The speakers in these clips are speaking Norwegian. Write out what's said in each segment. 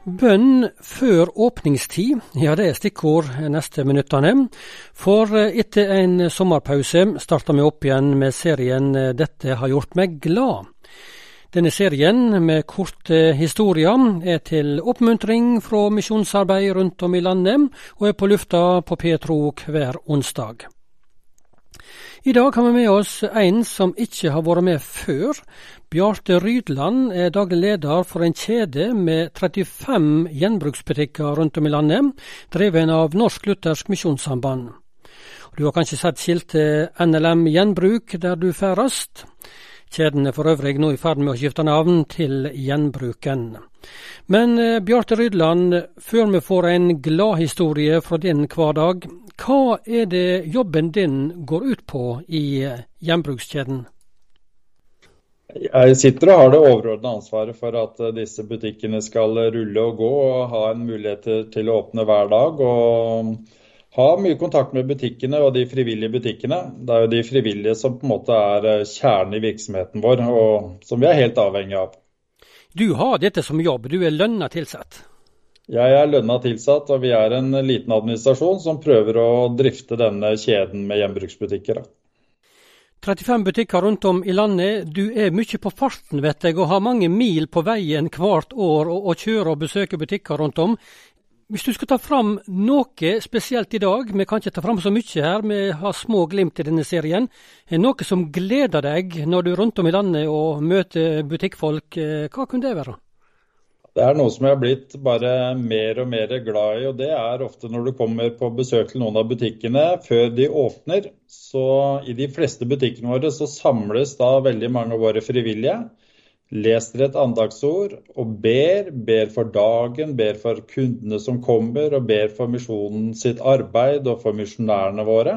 Bønn før åpningstid, ja det er stikkord neste minuttene. For etter en sommerpause starter vi opp igjen med serien 'Dette har gjort meg glad'. Denne serien med korte historier er til oppmuntring fra misjonsarbeid rundt om i landet, og er på lufta på Petro hver onsdag. I dag har vi med oss en som ikke har vært med før. Bjarte Rydland er daglig leder for en kjede med 35 gjenbruksbutikker rundt om i landet, dreven av Norsk Luthersk Misjonssamband. Du har kanskje sett skiltet NLM Gjenbruk der du ferdes. Kjeden er for øvrig nå i ferd med å skifte navn til Gjenbruken. Men eh, Bjarte Rydland, før vi får en gladhistorie fra din hverdag, hva er det jobben din går ut på i eh, gjenbrukskjeden? Jeg sitter og har det overordna ansvaret for at eh, disse butikkene skal rulle og gå og ha en mulighet til å åpne hver dag. og ha mye kontakt med butikkene og de frivillige butikkene. Det er jo de frivillige som på en måte er eh, kjernen i virksomheten vår, og som vi er helt avhengig av. Du har dette som jobb, du er lønna tilsatt? Jeg er lønna tilsatt, og vi er en liten administrasjon som prøver å drifte denne kjeden med gjenbruksbutikker. 35 butikker rundt om i landet. Du er mye på farten, vet jeg, og har mange mil på veien hvert år og, og kjører og besøker butikker rundt om. Hvis du skal ta fram noe spesielt i dag, vi kan ikke ta fram så mye her, vi har små glimt i denne serien, er noe som gleder deg når du er rundt om i landet og møter butikkfolk, eh, hva kunne det være? Det er noe som jeg har blitt bare mer og mer glad i, og det er ofte når du kommer på besøk til noen av butikkene før de åpner. Så i de fleste butikkene våre så samles da veldig mange av våre frivillige leser et andagsord og ber. Ber for dagen, ber for kundene som kommer, og ber for misjonen sitt arbeid og for misjonærene våre.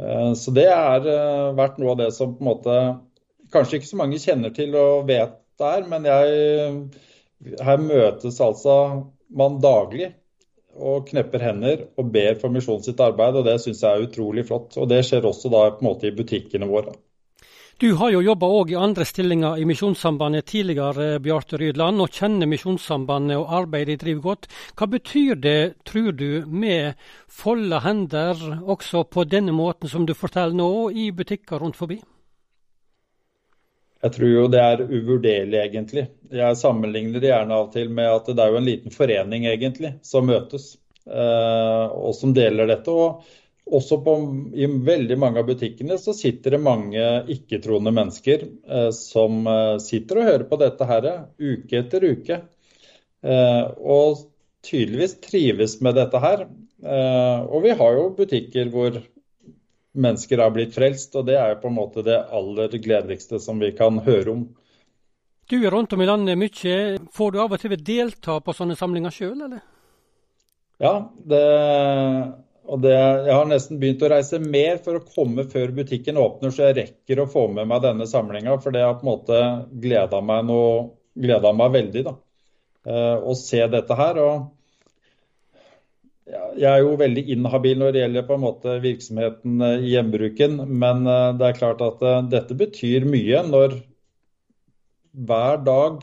Eh, så det har eh, vært noe av det som på en måte kanskje ikke så mange kjenner til og vet der, men jeg, her møtes altså man daglig og knepper hender og ber for misjonen sitt arbeid, og det syns jeg er utrolig flott. Og det skjer også da på en måte i butikkene våre. Du har jo jobba òg i andre stillinger i Misjonssambandet tidligere, Bjarte Rydland, og kjenner Misjonssambandet og arbeidet de driver godt. Hva betyr det, tror du, med folde hender også på denne måten som du forteller nå, i butikker rundt forbi? Jeg tror jo det er uvurderlig, egentlig. Jeg sammenligner det gjerne av og til med at det er jo en liten forening, egentlig, som møtes, eh, og som deler dette. og også på, i veldig mange av butikkene så sitter det mange ikke-troende mennesker eh, som eh, sitter og hører på dette her uke etter uke. Og tydeligvis trives med dette her. Og vi har jo butikker hvor mennesker har blitt frelst, og det er jo på en måte det aller gledeligste som vi kan høre om. Du er rundt om i landet mye. Får du av og til delta på sånne samlinger sjøl, eller? Ja, det og det, jeg har nesten begynt å reise mer for å komme før butikken åpner, så jeg rekker å få med meg denne samlinga. For det har på en måte gleda meg, noe, gleda meg veldig da, eh, å se dette her. og Jeg er jo veldig inhabil når det gjelder på en måte virksomheten eh, i hjembruken. Men eh, det er klart at dette betyr mye når hver dag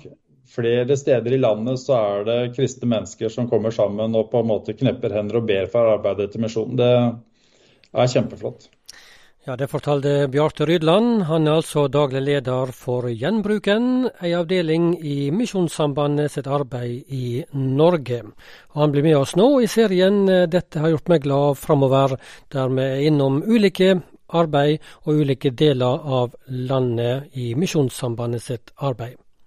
flere steder i landet så er det kristne mennesker som kommer sammen og på en måte knepper hender og ber for arbeidet til misjonen. Det er kjempeflott. Ja, Det fortalte Bjarte Rydland. Han er altså daglig leder for Gjenbruken, ei avdeling i Misjonssambandet sitt arbeid i Norge. Og han blir med oss nå i serien 'Dette har gjort meg glad' framover, der vi er innom ulike arbeid og ulike deler av landet i Misjonssambandet sitt arbeid.